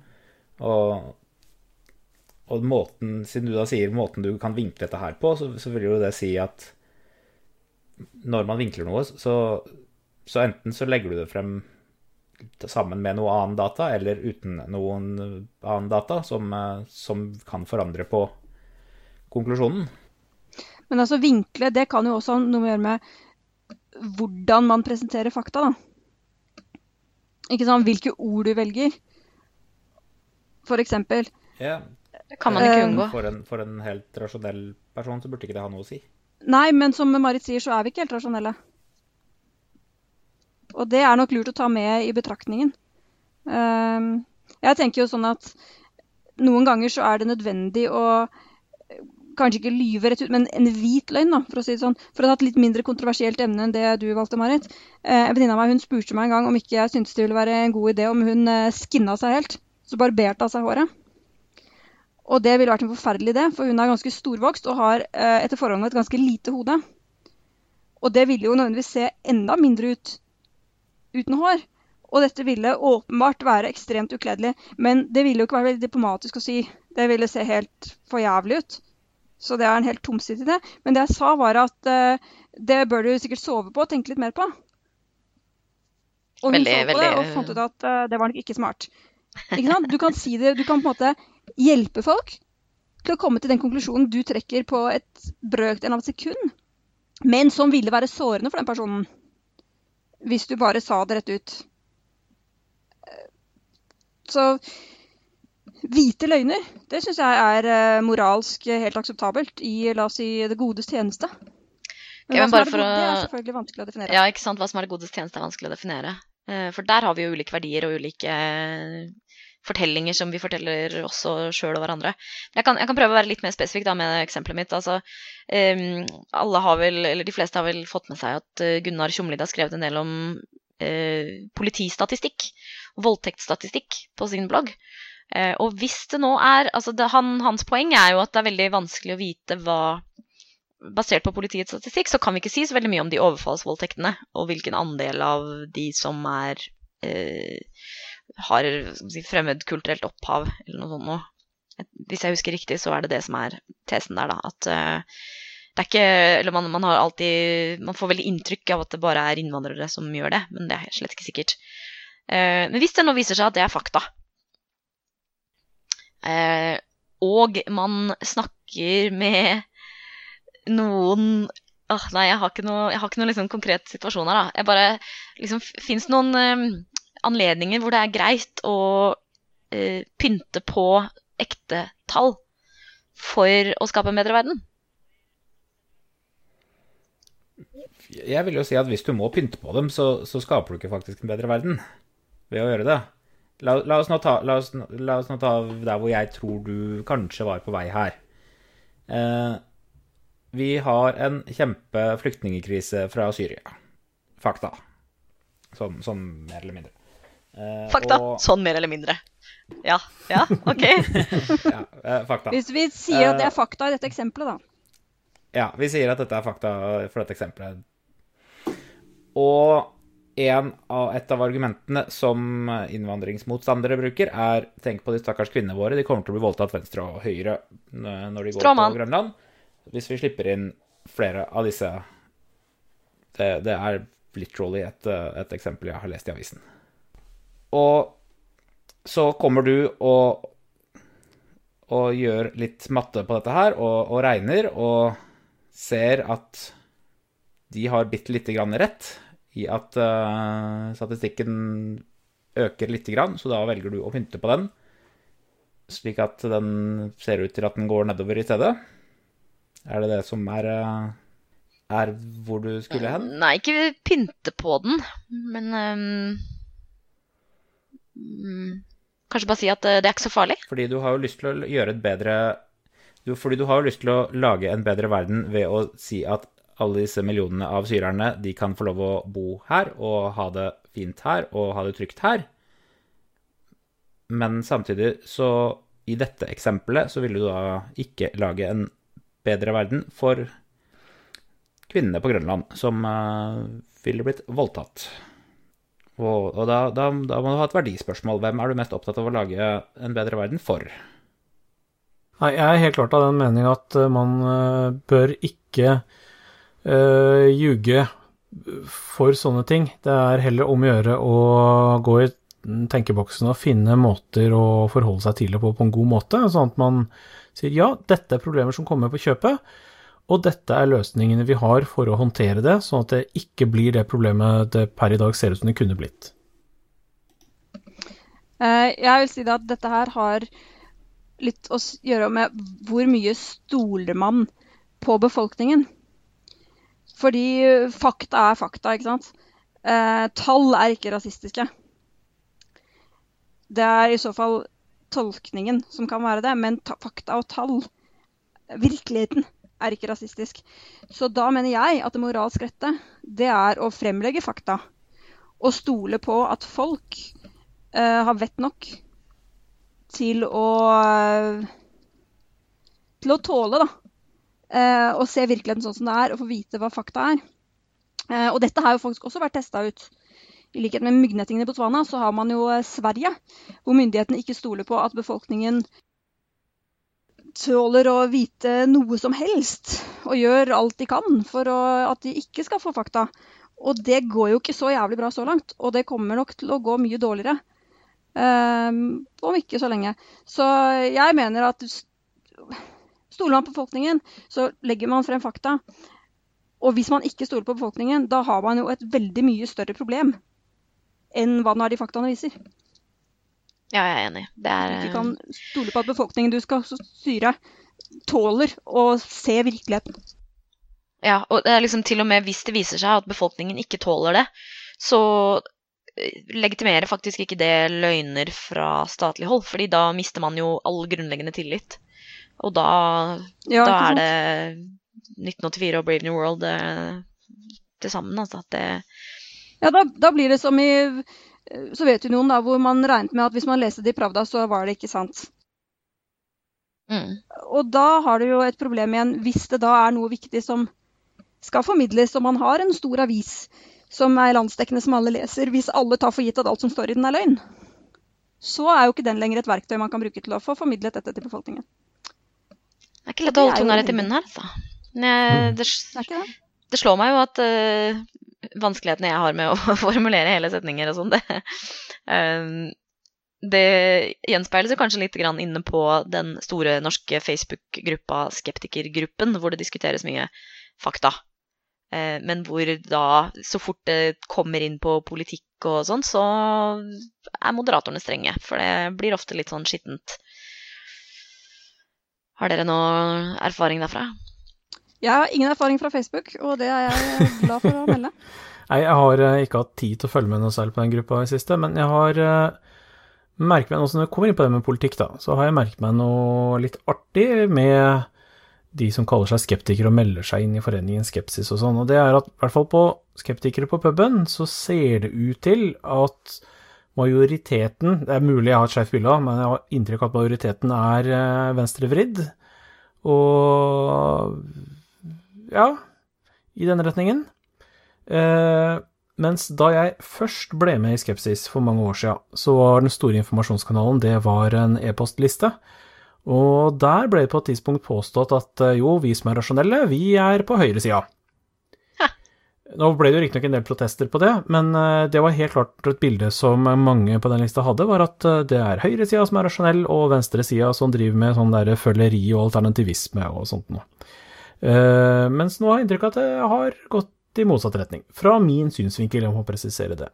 Og, og, måten, siden du da sier måten du kan vinkle dette her på, så, så vil jo det si at når man vinkler noe, så, så, enten så legger du det frem sammen med noe annen data, eller uten noen annen data, som, som kan forandre på konklusjonen. Men altså vinkle, det kan jo også noe å gjøre med hvordan man presenterer fakta, da. Ikke sant? Hvilke ord du velger. For eksempel. Ja. Det kan man ikke unngå. For en, for en helt rasjonell person så burde ikke det ha noe å si. Nei, men som Marit sier, så er vi ikke helt rasjonelle. Og det er nok lurt å ta med i betraktningen. Um, jeg tenker jo sånn at noen ganger så er det nødvendig å kanskje ikke lyve rett ut, men en hvit løgn, da, for å si det sånn. For å ha et litt mindre kontroversielt emne enn det du valgte, Marit. Eh, en venninne av meg hun spurte meg en gang om ikke jeg syntes det ville være en god idé om hun eh, skinna seg helt. Så barberte av seg håret. Og det ville vært en forferdelig idé, for hun er ganske storvokst og har eh, etter forholdene et ganske lite hode. Og det ville jo nødvendigvis se enda mindre ut uten hår. Og dette ville åpenbart være ekstremt ukledelig. Men det ville jo ikke være veldig diplomatisk å si. Det ville se helt for jævlig ut. Så det er en helt tomsitt idé. Men det jeg sa, var at uh, det bør du sikkert sove på og tenke litt mer på. Og hun veldig, så på veldig... det og fant ut at uh, det var nok ikke smart. Ikke? Du kan si det, du kan på en måte hjelpe folk til å komme til den konklusjonen du trekker på et brøkdel av et sekund, men som ville være sårende for den personen. Hvis du bare sa det rett ut. Så Hvite løgner, det syns jeg er uh, moralsk helt akseptabelt i la oss si, det godes tjeneste. Men, ja, men hva som er det, gode, å... det er selvfølgelig vanskelig å definere. Ja, ikke sant. Hva som er det godes tjeneste, er vanskelig å definere. Uh, for der har vi jo ulike verdier og ulike fortellinger som vi forteller oss og sjøl og hverandre. Jeg kan, jeg kan, prøve å være litt mer spesifikk da med eksempelet mitt. Altså, um, alle har vel, eller De fleste har vel fått med seg at Gunnar Tjomlid har skrevet en del om uh, politistatistikk, voldtektsstatistikk, på sin blogg. Uh, og hvis det nå er altså det, han, Hans poeng er jo at det er veldig vanskelig å vite hva Basert på politiets statistikk så kan vi ikke si så veldig mye om de overfallsvoldtektene, og hvilken andel av de som er har si, fremmedkulturelt opphav, eller noe sånt noe. Hvis jeg husker riktig, så er det det som er tesen der, da. At eh, det er ikke Eller man, man, har alltid Man får veldig inntrykk av at det bare er innvandrere som gjør det, men det er slett ikke sikkert. Eh, men hvis det nå viser seg at det er fakta, uh, og man snakker med noen Åh, nei, jeg har ikke noe, har ikke noe liksom, konkret situasjon her, da. Jeg bare liksom Fins noen anledninger hvor det er greit å eh, pynte på ekte tall for å skape en bedre verden? Jeg vil jo si at hvis du må pynte på dem, så, så skaper du ikke faktisk en bedre verden ved å gjøre det. La, la, oss ta, la, oss, la, oss nå ta, der hvor jeg tror du kanskje var på vei her. Eh, vi har en kjempe flyktningkrise fra Syria. Fakta. Sånn, sånn mer eller mindre. Eh, fakta. Og... Sånn mer eller mindre. Ja. Ja, OK. ja, eh, fakta. Hvis vi sier at det er eh, fakta i dette eksempelet, da. Ja, vi sier at dette er fakta for dette eksempelet. Og av, et av argumentene som innvandringsmotstandere bruker, er tenk på de stakkars kvinnene våre. De kommer til å bli voldtatt venstre og høyre når de går Stråman. på Grønland. Hvis vi slipper inn flere av disse Det, det er literally et, et eksempel jeg har lest i avisen. Og så kommer du og, og gjør litt matte på dette her, og, og regner, og ser at de har bitte lite grann rett i at uh, statistikken øker lite grann, så da velger du å pynte på den, slik at den ser ut til at den går nedover i stedet. Er det det som er, uh, er hvor du skulle hen? Nei, ikke pynte på den, men um kanskje bare si at eh, det er ikke så farlig? Fordi du har jo lyst til å gjøre et bedre Fordi du har jo lyst til å lage en bedre verden ved å si at alle disse millionene av syrerne, de kan få lov å bo her og ha det fint her og ha det trygt her. Men samtidig så I dette eksempelet så ville du da ikke lage en bedre verden for kvinnene på Grønland som uh, ville blitt voldtatt. Og, og da, da, da, må du ha et verdispørsmål. Hvem er du mest opptatt av å lage en bedre verden for? Nei, jeg er helt klart av den mening at eh, man uh, bør ikke uh, ljuge for sånne ting. Det er heller om å gjøre å gå i tenkeboksen og finne måter å forholde seg til det på på en god måte, sånn at man sier ja, dette er problemer som kommer på kjøpet. Og dette er løsningene vi har for å håndtere det, sånn at det ikke blir det problemet det per i dag ser ut som det kunne blitt. Eh, jeg vil si at dette her har litt å gjøre med hvor mye stoler man på befolkningen. Fordi fakta er fakta, ikke sant. Eh, tall er ikke rasistiske. Det er i så fall tolkningen som kan være det, men fakta og tall, virkeligheten, er ikke rasistisk. Så da mener jeg at det moralsk rette, det er å fremlegge fakta. Og stole på at folk eh, har vett nok til å Til å tåle, da. Uh, og se virkeligheten sånn som det er, og få vite hva fakta er. Uh, og dette har jo faktisk også vært testa ut. I likhet med myggnettingene i Botswana, så har man jo Sverige, hvor myndighetene ikke stoler på at befolkningen tåler å vite noe som helst, og gjør alt de kan for å, at de ikke skal få fakta. Og det går jo ikke så jævlig bra så langt, og det kommer nok til å gå mye dårligere. Um, om ikke så lenge. Så jeg mener at stoler man på befolkningen, så legger man frem fakta. Og hvis man ikke stoler på befolkningen, da har man jo et veldig mye større problem enn hva nå de faktaene viser. Ja, jeg er enig. Det er Du kan stole på at befolkningen du skal styre, tåler å se virkeligheten. Ja, og det er liksom til og med hvis det viser seg at befolkningen ikke tåler det, så legitimerer faktisk ikke det løgner fra statlig hold, fordi da mister man jo all grunnleggende tillit. Og da, Ja, da er det 1984 og Brave New World eh, til sammen, altså. At det, Ja, da, da blir det som i Sovjetunionen, da, hvor man regnet med at hvis man leste det i Pravda, så var det ikke sant. mm, Og da har du jo et problem igjen, hvis det da er noe viktig som skal formidles, og man har en stor avis som er landsdekkende, som alle leser, hvis alle tar for gitt at alt som står i den er løgn, så er jo ikke den lenger et verktøy man kan bruke til å få formidlet dette til befolkningen. Det er ikke lett å holde tunga rett i munnen her, altså. Jeg- det, Det slår meg jo at uh, vanskelighetene jeg har med å formulere hele setninger og sånn, det, uh, det gjenspeiles jo kanskje litt grann inne på den store norske Facebook-gruppa Skeptikergruppen, hvor det diskuteres mye fakta. Uh, men hvor da, så fort det kommer inn på politikk og sånn, så er moderatorene strenge. For det blir ofte litt sånn skittent. Har dere noe erfaring derfra? Jeg har ingen erfaring fra Facebook, og det er jeg glad for å melde. Nei, jeg har eh, ikke hatt tid til å følge med noe særlig på den gruppa i siste, men jeg har uh, merket meg noe som når jeg kommer inn på det med politikk, da, så har jeg merket meg noe litt artig med de som kaller seg skeptikere og melder seg inn i foreningen Skepsis og sånn, og det er at i hvert fall på skeptikere på puben så ser det ut til at majoriteten, det er mulig jeg har et skjevt bilde av, men jeg har inntrykk av at majoriteten er uh, venstrevridd, og ja, i den retningen. Eh, mens da jeg først ble med i Skepsis for mange år siden, så var den store informasjonskanalen det var en e-postliste. Og der ble det på et tidspunkt påstått at eh, jo, vi som er rasjonelle, vi er på høyresida. Nå ble det jo riktignok en del protester på det, men eh, det var helt klart et bilde som mange på den lista hadde, var at eh, det er høyresida som er rasjonell, og venstresida som driver med sånn der føleri og alternativisme og sånt noe. Eh, mens nå har jeg inntrykk av at det har gått i motsatt retning. Fra min synsvinkel, jeg må presisere det.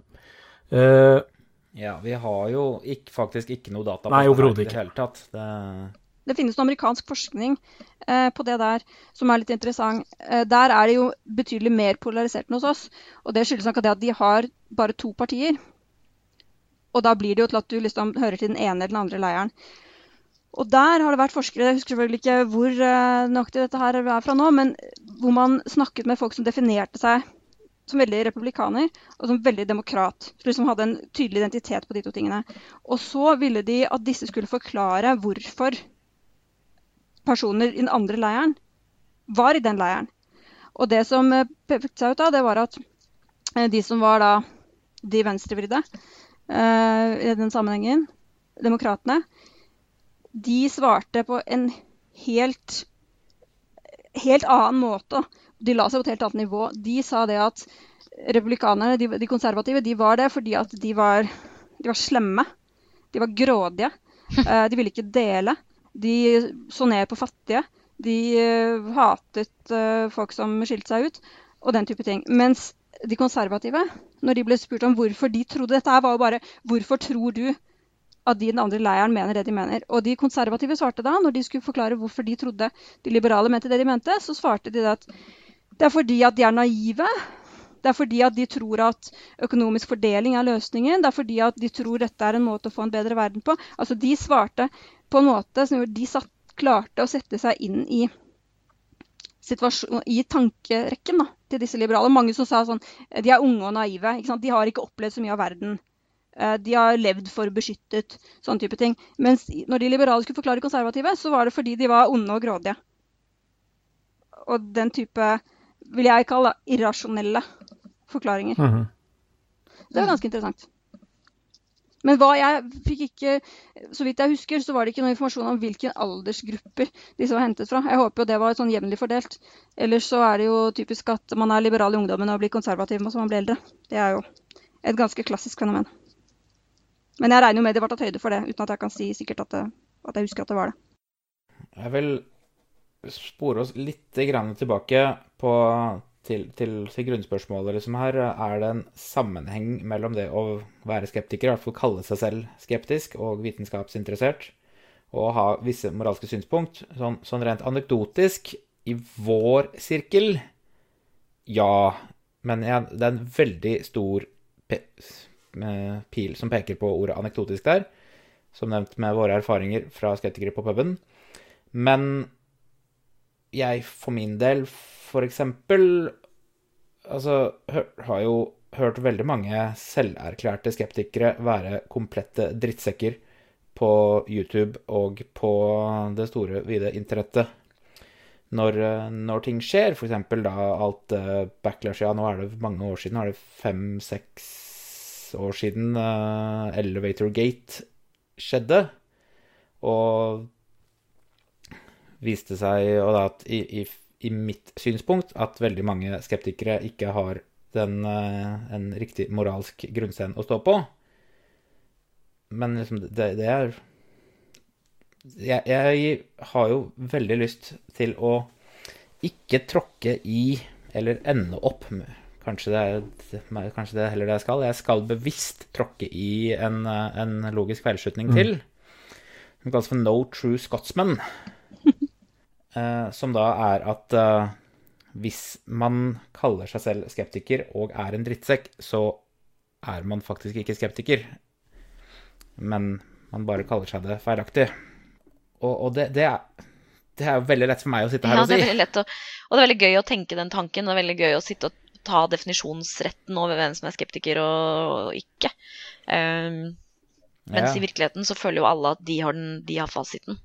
Ja, vi har jo ikke, faktisk ikke noe data på Nei, det i det hele tatt. Det, Det finnes noe amerikansk forskning eh, på det der som er litt interessant. Eh, der er det jo betydelig mer polarisert enn hos oss. Og det skyldes nok at de har bare to partier. Og da blir det jo til at du liksom hører til den ene eller den andre leiren. Og der har det vært forskere, jeg husker selvfølgelig ikke hvor eh, nøyaktig dette her er fra nå, men hvor man snakket med folk som definerte seg som veldig republikaner og som veldig demokrat. Som liksom hadde en tydelig identitet på de to tingene. Og så ville de at disse skulle forklare hvorfor personer i den andre leiren var i den leiren. Og det som eh, pekte seg ut da, det var at eh, de som var da de venstrevridde uh, i den sammenhengen, demokratene, de svarte på en helt, helt annen måte. De la seg på et helt annet nivå. De sa det at republikanerne, de, de konservative, de var det fordi at de var, de var slemme. De var grådige. Uh, de ville ikke dele. De så ned på fattige. De eh, hatet eh, folk som skilte seg ut, og den type ting. Mens de konservative, når de ble spurt om hvorfor de trodde dette var jo bare Hvorfor tror du at de i den andre leiren mener det de mener? Og de konservative svarte da, når de skulle forklare hvorfor de trodde de liberale mente det de mente, så svarte de at det er fordi at de er naive. Det er fordi at de tror at økonomisk fordeling er løsningen. Det er fordi at de tror dette er en måte å få en bedre verden på. Altså De svarte på en måte som gjorde de satt, klarte å sette seg inn i i tankerekken da, til disse liberale. Mange som sa sånn De er unge og naive. De har ikke opplevd så mye av verden. Eh, De har levd for beskyttet, sånn type ting. Mens når de liberale skulle forklare konservative, så var det fordi de var onde og grådige. Og den type, vil jeg kalle irrasjonelle forklaringer. mhm. Det var ganske interessant. Men hva jeg fikk ikke Så vidt jeg husker, så var det ikke noe informasjon om hvilke aldersgrupper disse var hentet fra. Jeg håper jo det var sånn jevnlig fordelt. Ellers så er det jo typisk at man er liberal i ungdommen og blir konservativ når man blir eldre. Det er jo et ganske klassisk fenomen. Men jeg regner jo med det ble tatt høyde for det, uten at jeg kan si sikkert at, det, at jeg husker at det var det. Jeg vil spore oss litt tilbake på, til, til, til grunnspørsmålet liksom her. Er det en sammenheng mellom det å være skeptiker, i hvert fall kalle seg selv skeptisk og vitenskapsinteressert, og ha visse moralske synspunkt? Sånn, sånn rent anekdotisk, i vår sirkel, ja. Men jeg, det er en veldig stor pe pil som peker på ordet anekdotisk der. Som nevnt med våre erfaringer fra skeptikere på puben. Men jeg for min del, for eksempel Altså, har jo hørt veldig mange selverklærte skeptikere være komplette drittsekker på YouTube og på det store, vide internettet. Når, når ting skjer, f.eks. da alt uh, backlash Ja, nå er det mange år siden, er det fem-seks år siden uh, Elevator Gate skjedde. Og viste seg og da at i, i, i, mitt synspunkt at veldig mange skeptikere ikke har den, uh, en riktig moralsk grunnsten å stå på. Men liksom, det, det er jeg, jeg, har jo veldig lyst til å ikke tråkke i eller ende opp Kanskje det er kanskje det heller det jeg skal. Jeg skal bevisst tråkke i en, en logisk feilslutning mm. til. Som kalles for No True Scotsman. Eh, som da er at eh, hvis man kaller seg selv skeptiker og er en drittsekk, så er man faktisk ikke skeptiker. Men man bare kaller seg det feilaktig. Og, og det, det, er, det, er, jo veldig lett for meg å sitte her ja, og si. Det er veldig lett å, og det er veldig gøy å tenke den tanken. Og det er veldig gøy å sitte og ta definisjonsretten over hvem som er skeptiker og, og ikke. Um, mens ja. i virkeligheten så føler jo alle at de har, den, de har fasiten.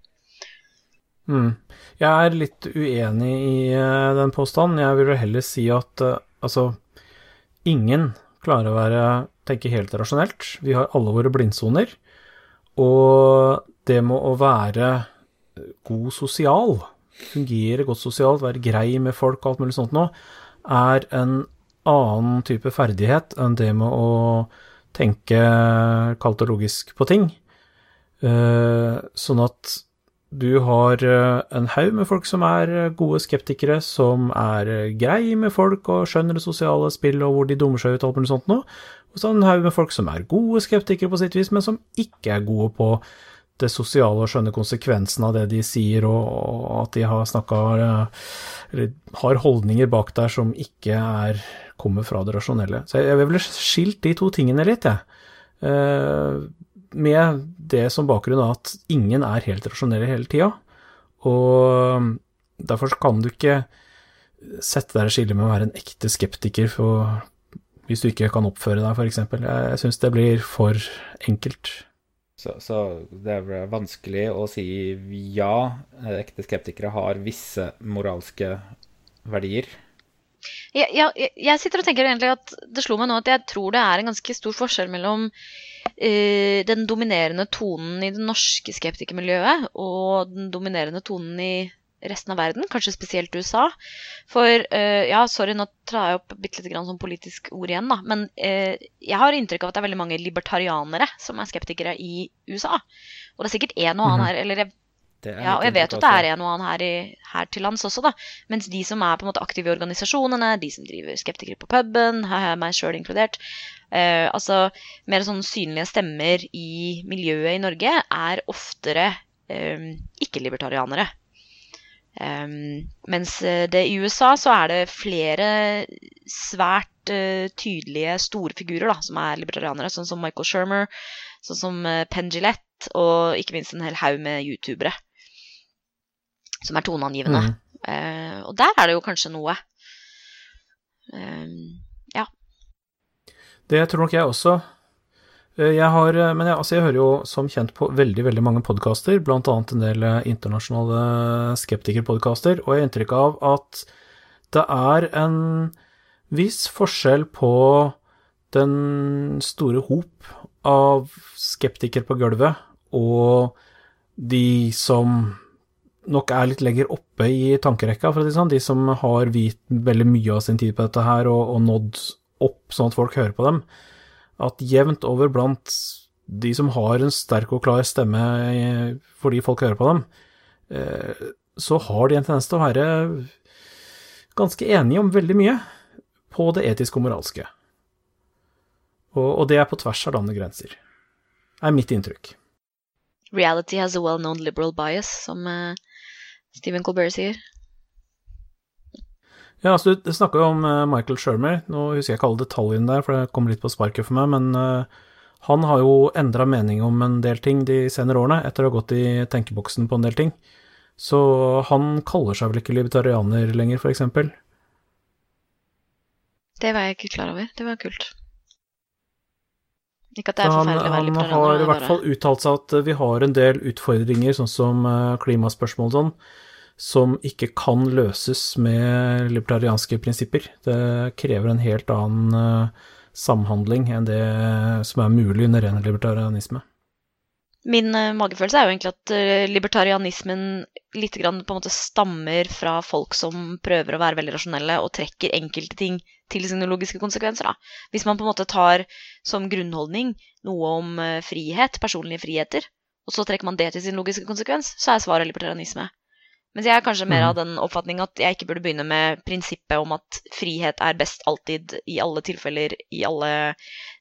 Mm. Jeg er litt uenig i uh, den påstanden. Jeg vil heller si at uh, altså Ingen klarer å være, tenke helt rasjonelt. Vi har alle våre blindsoner. Og det med å være god sosial, fungere godt sosialt, være grei med folk og alt mulig sånt nå, er en annen type ferdighet enn det med å tenke kaldt og logisk på ting. Eh, sånn at du har eh, en haug med folk som er gode skeptikere, som er grei med folk og skjønner det sosiale spillet og hvor de dummer seg ut og alt mulig sånt noe. Og så en haug med folk som er gode skeptikere på sitt vis, men som ikke er gode på det sosiale og skjønne konsekvensen av det de sier, og at de har snakka Eller har holdninger bak der som ikke er, kommer fra det rasjonelle. Så jeg ville skilt de to tingene litt, jeg. Eh, med det som bakgrunn av at ingen er helt rasjonelle hele tida. Og derfor kan du ikke sette deg i skille med å være en ekte skeptiker for, hvis du ikke kan oppføre deg, f.eks. Jeg syns det blir for enkelt. Så, så, det er vanskelig å si ja. Ekte skeptikere har visse moralske verdier. Ja, ja, jeg sitter og tenker egentlig at det slo meg nå at jeg tror det er en ganske stor forskjell mellom uh, den dominerende tonen i det norske skeptikermiljøet og den dominerende tonen i resten av verden, kanskje spesielt USA. For uh, ja, sorry, nå trar jeg opp bitte lite grann sånn politisk ord igjen, da. Men uh, jeg har inntrykk av at det er veldig mange libertarianere som er skeptikere i USA. Og det er sikkert en og annen mhm. her, eller jeg, ja, og jeg vet at det er en og annen her, i, her, til lands også, da. Mens de som er på en måte aktive i organisasjonene, de som driver skeptikere på puben, meg sjøl inkludert, uh, altså mer sånn synlige stemmer i miljøet i Norge, er oftere ikke-libertarianere. Um, mens eh, det i USA så er det flere svært uh, tydelige store figurer da, som er libertarianere, sånn som Michael Shermer, sånn som uh, Penn Gillette, og ikke minst en hel haug med youtubere som er toneangivende. Mm. Uh, og der er det jo kanskje noe. Uh, ja. Det tror nok jeg også. Eh, jeg har, men jeg, altså jeg, hører jo som kjent på veldig veldig mange podkaster, bl.a. en del internasjonale skeptikerpodkaster, og jeg har inntrykk av at det er en viss forskjell på den store hop av skeptikere på gulvet og de som nok er litt lenger oppe i tankerekka, for å si sånn. De som har viet veldig mye av sin tid på dette her og, og nådd opp sånn at folk hører på dem at jevnt over blant de som har en sterk og klar stemme fordi folk hører på dem, eh, så har de en tendens til å være ganske enige om veldig mye på det etiske og moralske. Og, det er på tvers av landegrenser, er mitt inntrykk. Reality has a well-known liberal bias, som uh, Stephen Colbert sier. Ja, altså Du snakka jo om eh, Michael Shermer. Nå husker jeg ikke alle detaljene der, for det kom litt på sparket for meg. Men uh, han har jo endra mening om en del ting de senere årene, etter å ha gått i tenkeboksen på en del ting. Så han kaller seg vel ikke libertarianer lenger, f.eks.? Det var jeg ikke klar over. Det var kult. Ikke at det er han, forferdelig veldig være han har i er hvert fall uttalt seg at vi har en del utfordringer, sånn som eh, klimaspørsmål og sånn, som ikke kan løses med libertarianske prinsipper. Det krever en helt annen eh, samhandling enn det som er mulig under ren libertarianisme. Min eh, magefølelse er jo egentlig at eh, libertarianismen litt grann på en måte stammer fra folk som prøver å være veldig rasjonelle og trekker enkelte ting til sine logiske konsekvenser. Da. Hvis man på en måte tar som grunnholdning noe om eh, frihet, personlige friheter, og så trekker man det til sin logiske konsekvens, så er svaret libertarianisme. Mens jeg er kanskje mer av den oppfatning at jeg ikke burde begynne med prinsippet om at frihet er best alltid, i alle tilfeller, i alle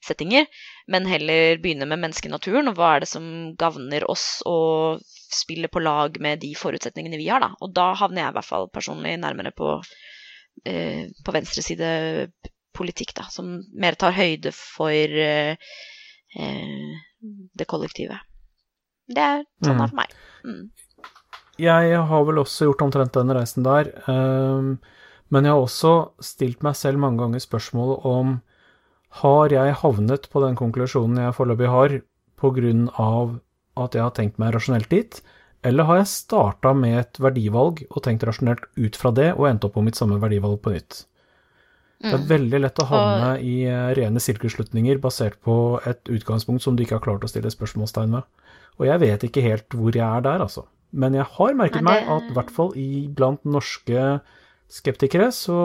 settinger, men heller begynne med menneskenaturen, og hva er det som gagner oss, og spille på lag med de forutsetningene vi har, da. Og da havner jeg i hvert fall personlig nærmere på, eh, på politikk da, som mer tar høyde for eh, eh, det kollektive. Det er sånn det er for meg. Mm. Jeg har vel også gjort omtrent den reisen der, Um, men jeg har også stilt meg selv mange ganger spørsmål om har jeg havnet på den konklusjonen jeg foreløpig har, av at jeg har tenkt meg rasjonelt dit, eller har jeg starta med et verdivalg og tenkt rasjonelt ut fra det, og endt opp på mitt samme verdivalg på nytt? Det er Mm. veldig lett å havne i eh, rene sirkelslutninger basert på et utgangspunkt som du ikke har klart å stille spørsmålstegn ved. Og jeg vet ikke helt hvor jeg er der, altså. Men jeg har merket Nei, meg at i hvert fall blant norske skeptikere, så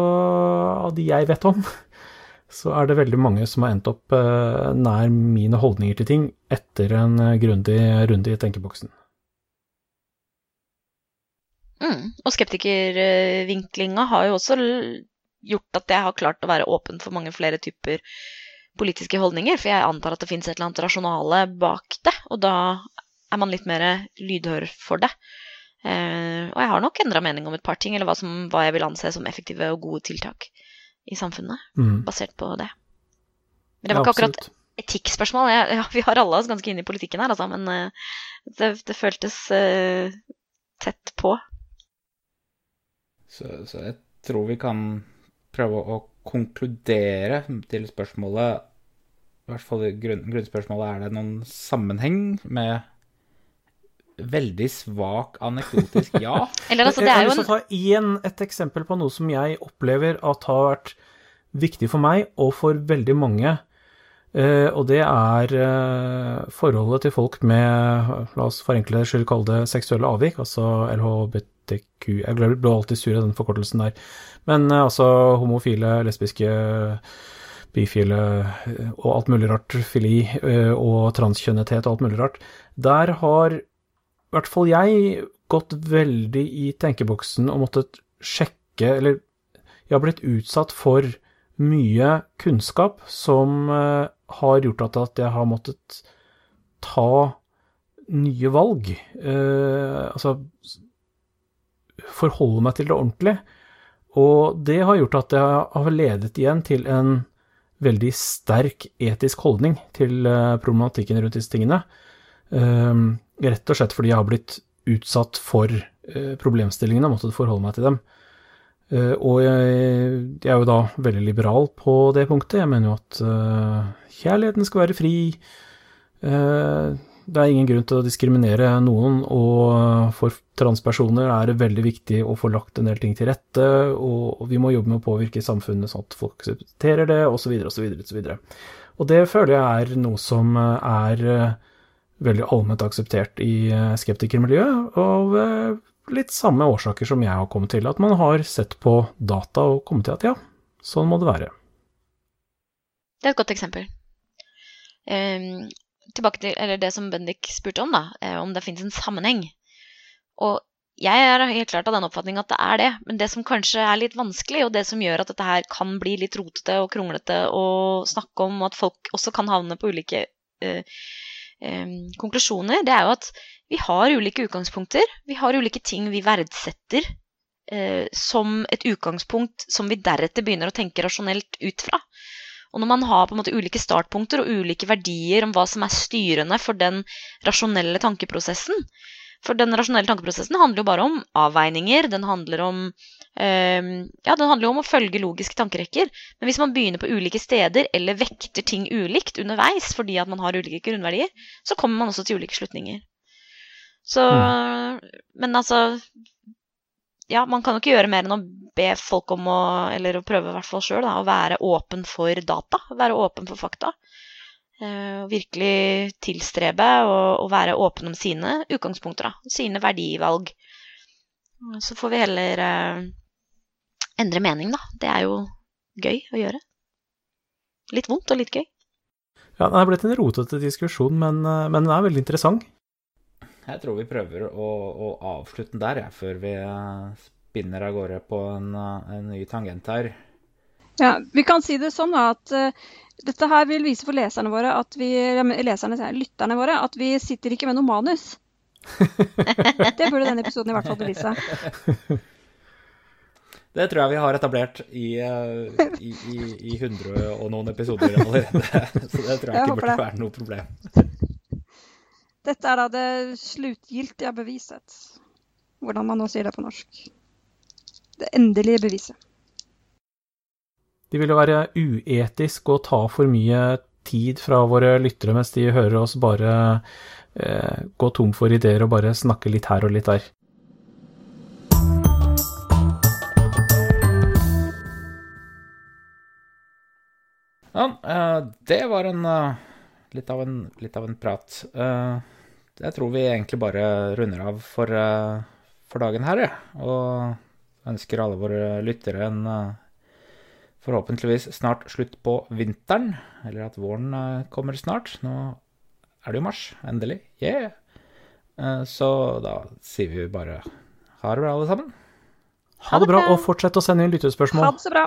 av de jeg vet om, så er det veldig mange som har endt opp eh, nær mine holdninger til ting etter en eh, grundig runde i tenkeboksen. Mm. Og skeptikervinklinga har jo også gjort at jeg har klart å være åpen for mange flere typer politiske holdninger, for jeg antar at det finnes et eller annet rasjonale bak det, og da er man litt mer lydhør for det. Eh, og jeg har nok endra mening om et par ting, eller hva, som, hva jeg vil anse som effektive og gode tiltak i samfunnet, Mm. basert på det. Men det var Ja, ikke akkurat absolutt. etikkspørsmål. Jeg, ja, vi har alle oss ganske inne i politikken her, altså, men eh, det, det føltes eh, tett på. Så, så jeg tror vi kan prøve å konkludere til spørsmålet I hvert fall grunn, grunnspørsmålet er det noen sammenheng med veldig svak anekdotisk ja. Eller altså, Jeg det er jo en til å ta igjen et eksempel på noe som jeg opplever at har vært viktig for meg og for veldig mange. Eh, og det er eh, forholdet til folk med, la oss forenkle det skyld kalle det seksuelle avvik, altså LHBTQ Jeg blir alltid sur av den forkortelsen der. Men eh, altså homofile, lesbiske, bifile eh, og alt mulig rart, fili eh, og transkjønnethet og alt mulig rart. Der har i hvert fall jeg gått veldig i tenkeboksen og måttet sjekke, eller jeg har blitt utsatt for mye kunnskap som har gjort at jeg har måttet ta nye valg. Eh, altså forholde meg til det ordentlig. Og det har gjort at jeg har ledet igjen til en veldig sterk etisk holdning til eh, problematikken rundt disse tingene. Eh, rett og slett fordi jeg har blitt utsatt for eh, problemstillingene og måttet forholde meg til dem. Eh, og jeg, er jo da veldig liberal på det punktet. Jeg mener jo at kjærligheten skal være fri. Det er ingen grunn til å diskriminere noen, og for transpersoner er det veldig viktig å få lagt en del ting til rette, og, vi må jobbe med å påvirke samfunnet sånn at folk aksepterer det, osv., osv., osv. Og det føler jeg er noe som er eh, veldig allment akseptert i eh, skeptikermiljøet, av eh, litt samme årsaker som jeg har kommet til, at man har sett på data og kommet til at ja, sånn må det være. Det er et godt eksempel. Ehm, tilbake til eller det som Bendik spurte om, da, eh, om det finnes en sammenheng. Og jeg er helt klart av den oppfatning at det er det, men det som kanskje er litt vanskelig, og det som gjør at dette her kan bli litt rotete og kronglete og snakke om at folk også kan havne på ulike eh, eh, konklusjoner, det er jo at vi har ulike utgangspunkter. Vi har ulike ting vi verdsetter eh, som et utgangspunkt som vi deretter begynner å tenke rasjonelt ut fra. Og når man har på en måte ulike startpunkter og ulike verdier om hva som er styrende for den rasjonelle tankeprosessen For den rasjonelle tankeprosessen handler jo bare om avveininger. Den handler om, øh, ja, den handler om å følge logiske tankerekker. Men hvis man begynner på ulike steder eller vekter ting ulikt underveis fordi at man har ulike grunnverdier, så kommer man også til ulike slutninger. Så Men altså ja, man kan jo ikke gjøre mer enn å be folk om å Eller å prøve i hvert fall sjøl, å være åpen for data. Være åpen for fakta. Eh, virkelig tilstrebe å være åpen om sine utgangspunkter. Da. Sine verdivalg. Så får vi heller eh, endre mening, da. Det er jo gøy å gjøre. Litt vondt og litt gøy. Ja, det er blitt en rotete diskusjon, men, eh, men den er veldig interessant. Jeg tror vi prøver å, å avslutte den der, ja, før vi eh, spinner av gårde på en, eh, en, ny tangent her. Ja, Vi kan si det sånn at uh, dette her vil vise for leserne våre, at vi, leserne, lytterne våre, at vi sitter ikke med noe manus. det burde denne episoden i hvert fall bevise. Det tror jeg vi har etablert i, i, i, i 100 og noen episoder allerede. Så det tror jeg, jeg ikke burde være noe problem. Dette er da det slutgiltige beviset. Hvordan man nå sier det på norsk. Det endelige beviset. Det ville være uetisk å ta for mye tid fra våre lyttere mens de hører oss bare eh, gå tom for ideer og bare snakke litt her og litt der. Ja, eh, det var en eh, litt av en, litt av en prat. Jeg tror vi egentlig bare runder av for, uh, for dagen her, jeg. Ja. Og ønsker alle våre lyttere en uh, forhåpentligvis snart slutt på vinteren. Eller at våren kommer snart. Nå er det jo mars, endelig. Yeah! så da sier vi bare ha det bra, alle sammen. Ha det bra, og fortsett å sende inn lyttespørsmål. Ha det så bra.